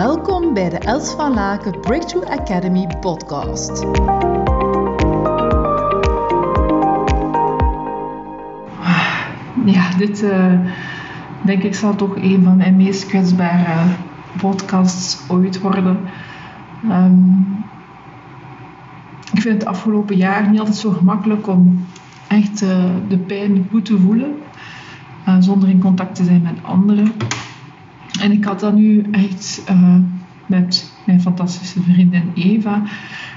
Welkom bij de Els van Laken Breakthrough Academy podcast. Ja, dit uh, denk ik zal toch een van mijn meest kwetsbare podcasts ooit worden. Um, ik vind het afgelopen jaar niet altijd zo gemakkelijk om echt uh, de pijn goed te voelen, uh, zonder in contact te zijn met anderen. En ik had dat nu echt uh, met mijn fantastische vriendin Eva.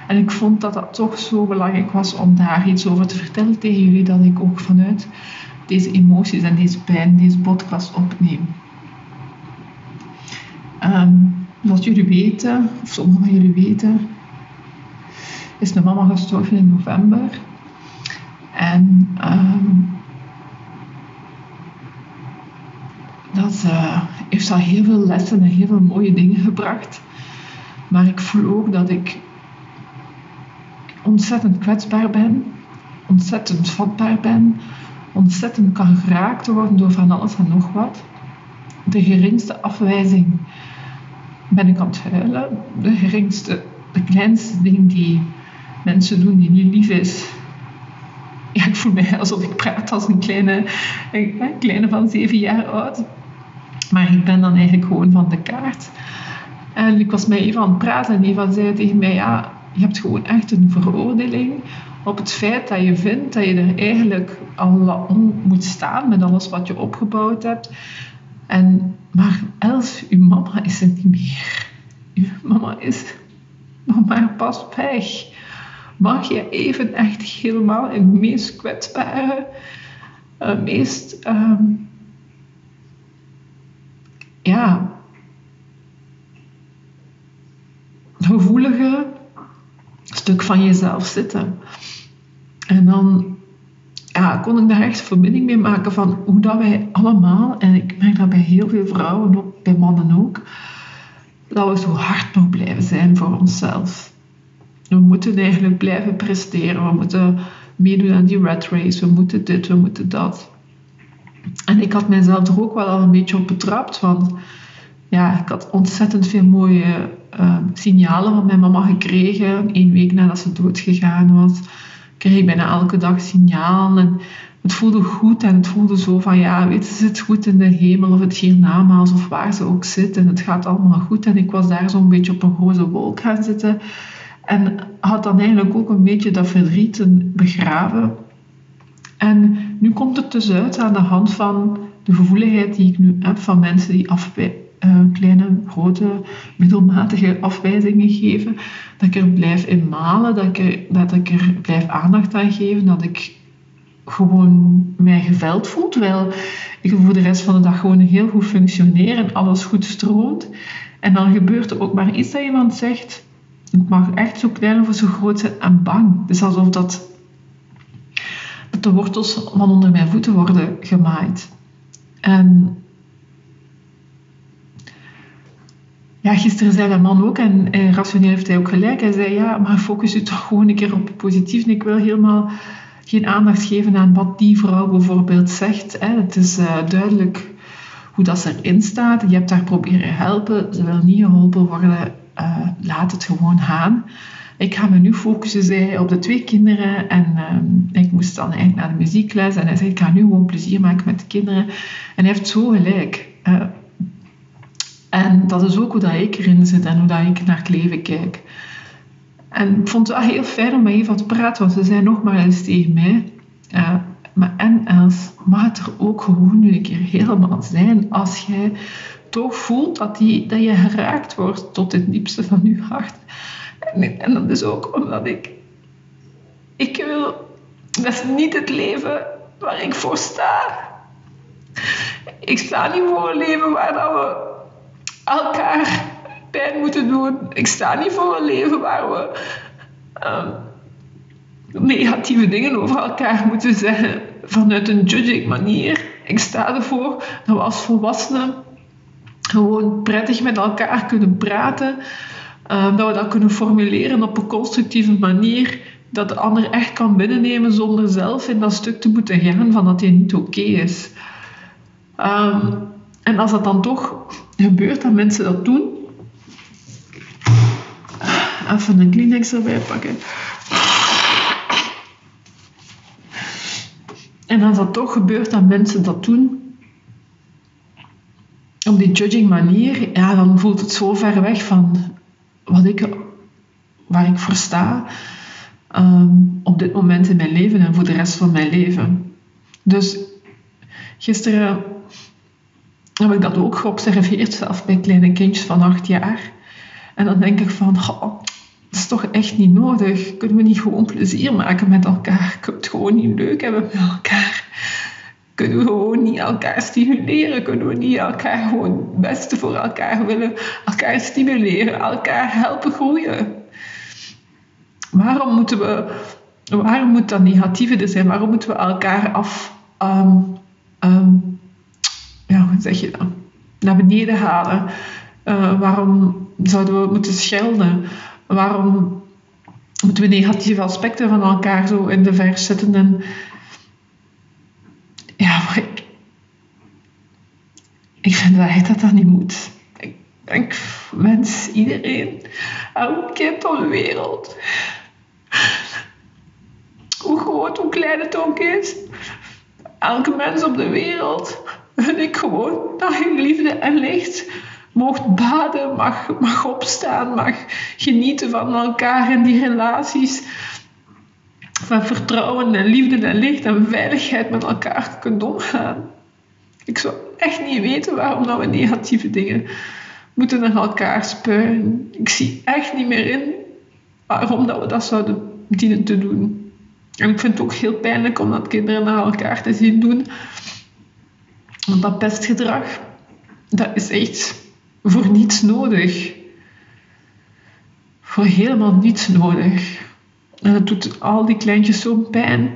En ik vond dat dat toch zo belangrijk was om daar iets over te vertellen tegen jullie, dat ik ook vanuit deze emoties en deze pijn deze podcast opneem. Um, zoals jullie weten, of sommigen van jullie weten, is mijn mama gestorven in november. En um, dat uh, heeft al heel veel lessen en heel veel mooie dingen gebracht. Maar ik voel ook dat ik ontzettend kwetsbaar ben, ontzettend vatbaar ben, ontzettend kan geraakt worden door van alles en nog wat. De geringste afwijzing ben ik aan het huilen. De geringste, de kleinste ding die mensen doen die niet lief is. Ja, ik voel mij alsof ik praat als een kleine, een kleine van zeven jaar oud. Maar ik ben dan eigenlijk gewoon van de kaart. En ik was met Eva aan het praten en Eva zei tegen mij, ja, je hebt gewoon echt een veroordeling op het feit dat je vindt dat je er eigenlijk al om moet staan met alles wat je opgebouwd hebt. En, maar Els, uw mama is er niet meer. Uw mama is nog maar pas weg. Mag je even echt helemaal in het meest kwetsbare, uh, meest um, ja, gevoelige stuk van jezelf zitten. En dan ja, kon ik daar echt verbinding mee maken van hoe dat wij allemaal, en ik merk dat bij heel veel vrouwen, ook bij mannen ook, dat we zo hard nog blijven zijn voor onszelf. We moeten eigenlijk blijven presteren, we moeten meedoen aan die rat race, we moeten dit, we moeten dat. En ik had mijzelf er ook wel al een beetje op betrapt, want ja, ik had ontzettend veel mooie uh, signalen van mijn mama gekregen. Eén week nadat ze doodgegaan was, kreeg ik bijna elke dag signaal. En het voelde goed en het voelde zo van, ja, weet ze zit goed in de hemel of het hiernamaals of waar ze ook zit. En het gaat allemaal goed. En ik was daar zo'n beetje op een roze wolk gaan zitten. En had dan eigenlijk ook een beetje dat verdriet begraven. En nu komt het dus uit aan de hand van de gevoeligheid die ik nu heb van mensen die uh, kleine, grote, middelmatige afwijzingen geven. Dat ik er blijf in malen, dat ik er, dat ik er blijf aandacht aan geven, dat ik gewoon mij geveld voel, terwijl ik voor de rest van de dag gewoon heel goed functioneer en alles goed stroomt. En dan gebeurt er ook maar iets dat iemand zegt, het mag echt zo klein of zo groot zijn en bang. Dus alsof dat de wortels van onder mijn voeten worden gemaaid. Ja, gisteren zei dat man ook, en, en rationeel heeft hij ook gelijk. Hij zei, ja, maar focus je toch gewoon een keer op het positief. En ik wil helemaal geen aandacht geven aan wat die vrouw bijvoorbeeld zegt. Hè. Het is uh, duidelijk hoe dat ze erin staat. Je hebt haar proberen helpen. Ze wil niet geholpen worden. Uh, laat het gewoon gaan. Ik ga me nu focussen, zei op de twee kinderen. En uh, ik moest dan eigenlijk naar de muziekles. En hij zei, ik ga nu gewoon plezier maken met de kinderen. En hij heeft zo gelijk. En dat is ook hoe dat ik erin zit en hoe dat ik naar het leven kijk. En ik vond het heel fijn om met Eva te praten, want ze zei nog maar eens tegen mij. Uh, maar en Els, mag het er ook gewoon een keer helemaal zijn als jij toch voelt dat, die, dat je geraakt wordt tot het diepste van je hart. En, dat is ook omdat ik... Ik wil... Dat is niet het leven waar ik voor sta. Ik sta niet voor een leven waar we elkaar pijn moeten doen. Ik sta niet voor een leven waar we um, negatieve dingen over elkaar moeten zeggen vanuit een judging manier. Ik sta ervoor dat we als volwassenen gewoon prettig met elkaar kunnen praten. Um, dat we dat kunnen formuleren op een constructieve manier. Dat de ander echt kan binnennemen zonder zelf in dat stuk te moeten gaan van dat hij niet oké is. Um, en als dat dan toch gebeurt dat mensen dat doen, even een Kleenex erbij pakken. En als dat toch gebeurt dat mensen dat doen, op die judging manier, ja, dan voelt het zo ver weg van wat ik, waar ik voor sta ehm, op dit moment in mijn leven en voor de rest van mijn leven. Dus gisteren heb ik dat ook geobserveerd, zelf bij kleine kindjes van acht jaar. En dan denk ik van, dat is toch echt niet nodig. Kunnen we niet gewoon plezier maken met elkaar? Kunnen we het gewoon niet leuk hebben met elkaar? Kunnen we gewoon niet elkaar stimuleren? Kunnen we niet elkaar gewoon het beste voor elkaar willen? Elkaar stimuleren, elkaar helpen groeien? Waarom moeten we, waarom moet dat negatieve er zijn? Waarom moeten we elkaar af, um, um, ja, hoe zeg je dat? Naar beneden halen? Uh, waarom zouden we moeten schelden? Waarom moeten we negatieve aspecten van elkaar zo in de vers zetten? En ja, ik, ik vind dat echt dat dat niet moet. Ik, ik wens iedereen, elk kind op de wereld, hoe groot, hoe klein het ook is, elke mens op de wereld, wil ik gewoon dat je liefde en licht mocht baden, mag, mag opstaan, mag genieten van elkaar en die relaties. Van vertrouwen en liefde en licht en veiligheid met elkaar kunt omgaan. Ik zou echt niet weten waarom dat we negatieve dingen moeten naar elkaar spuien. Ik zie echt niet meer in waarom dat we dat zouden dienen te doen. En ik vind het ook heel pijnlijk om dat kinderen naar elkaar te zien doen. Want dat pestgedrag, dat is echt voor niets nodig. Voor helemaal niets nodig. En dat doet al die kleintjes zo'n pijn.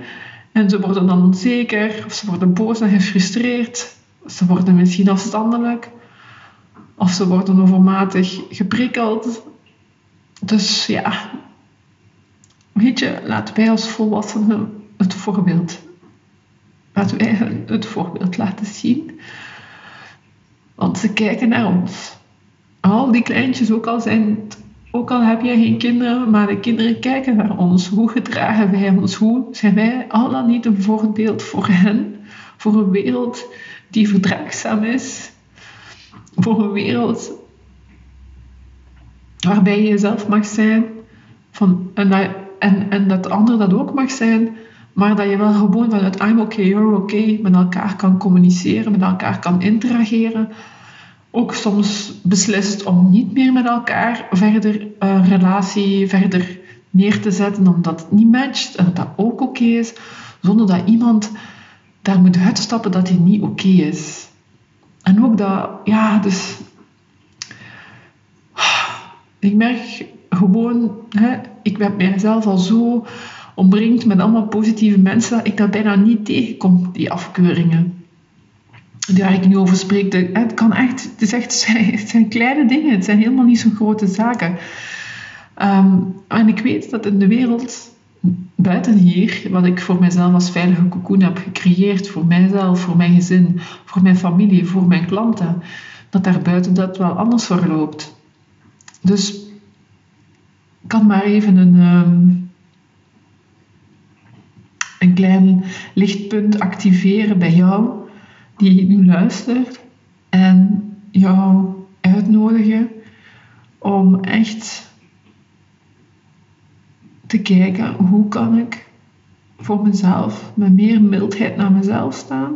En ze worden dan onzeker, of ze worden boos en gefrustreerd. Ze worden misschien afstandelijk. Of ze worden overmatig geprikkeld. Dus ja, weet je, laten wij als volwassenen het voorbeeld, laten wij het voorbeeld laten zien. Want ze kijken naar ons al die kleintjes, ook al, zijn, ook al heb je geen kinderen, maar de kinderen kijken naar ons. Hoe gedragen wij ons? Hoe zijn wij al dan niet een voorbeeld voor hen? Voor een wereld die verdraagzaam is. Voor een wereld waarbij je jezelf mag zijn. Van, en, dat, en, en dat de ander dat ook mag zijn. Maar dat je wel gewoon vanuit I'm okay, you're okay met elkaar kan communiceren, met elkaar kan interageren ook soms beslist om niet meer met elkaar verder een relatie verder neer te zetten omdat het niet matcht en dat dat ook oké is, zonder dat iemand daar moet uitstappen dat hij niet oké is. En ook dat, ja, dus ik merk gewoon, hè, ik heb mijzelf al zo omringd met allemaal positieve mensen dat ik dat bijna niet tegenkom, die afkeuringen waar ik nu over spreek, het kan echt, het, is het zijn kleine dingen, het zijn helemaal niet zo'n grote zaken. Ehm, en ik weet dat in de wereld buiten hier, wat ik voor mezelf als veilige cocoon heb gecreëerd, voor mijzelf, voor mijn gezin, voor mijn familie, voor mijn klanten, dat daar buiten dat wel anders verloopt. Dus ik kan maar even een, ehm, een klein lichtpunt activeren bij jou die nu luistert en jou uitnodigen om echt te kijken hoe kan ik voor mezelf met meer mildheid naar mezelf staan,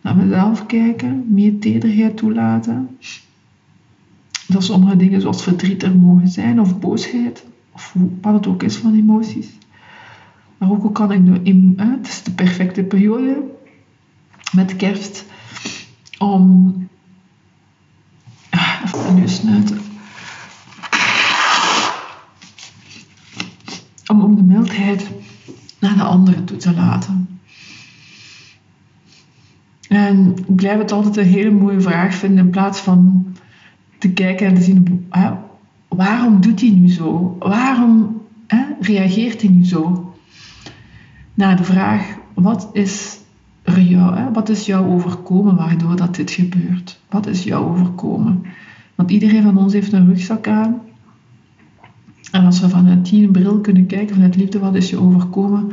naar mezelf kijken, meer tederheid toelaten. Dat sommige dingen zoals verdriet er mogen zijn of boosheid of wat het ook is van emoties. Maar ook hoe kan ik nu, het is de perfecte periode met kerst om ah, even nu snuiten. Om, om de mildheid naar de anderen toe te laten. En ik blijf het altijd een hele mooie vraag vinden in plaats van te kijken en te zien hè, waarom doet hij nu zo? Waarom hè, reageert hij nu zo? Naar de vraag wat is jou, hè? wat is jou overkomen waardoor dat dit gebeurt? Wat is jou overkomen? Want iedereen van ons heeft een rugzak aan. En als we vanuit die bril kunnen kijken, vanuit liefde, wat is je overkomen?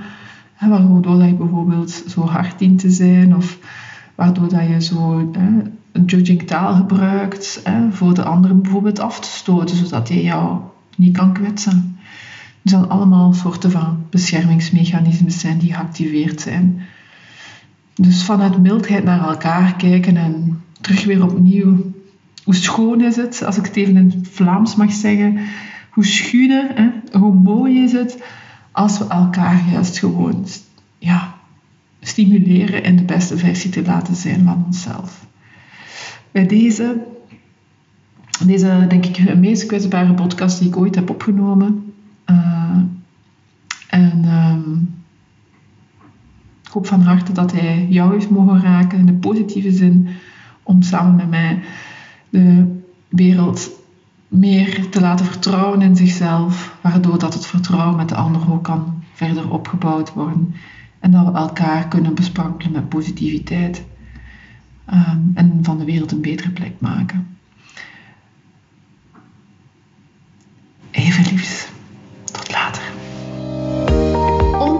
Hè, waardoor dat je bijvoorbeeld zo hard dient te zijn, of waardoor dat je zo hè, een judging taal gebruikt, hè, voor de anderen bijvoorbeeld af te stoten, zodat hij jou niet kan kwetsen. Het zijn allemaal soorten van beschermingsmechanismes zijn die geactiveerd zijn. Dus vanuit mildheid naar elkaar kijken en terug weer opnieuw. Hoe schoon is het, als ik het even in Vlaams mag zeggen, hoe schuiner, hè, hoe mooi is het als we elkaar juist gewoon ja, stimuleren en de beste versie te laten zijn van onszelf. Bij deze, deze denk ik, de meest kwetsbare podcast die ik ooit heb opgenomen. Uh, en ik hoop van harte dat hij jou heeft mogen raken in de positieve zin om samen met mij de wereld meer te laten vertrouwen in zichzelf, waardoor dat het vertrouwen met de ander ook kan verder opgebouwd worden en dat we elkaar kunnen besprankelen met positiviteit um, en van de wereld een betere plek maken. Even liefs.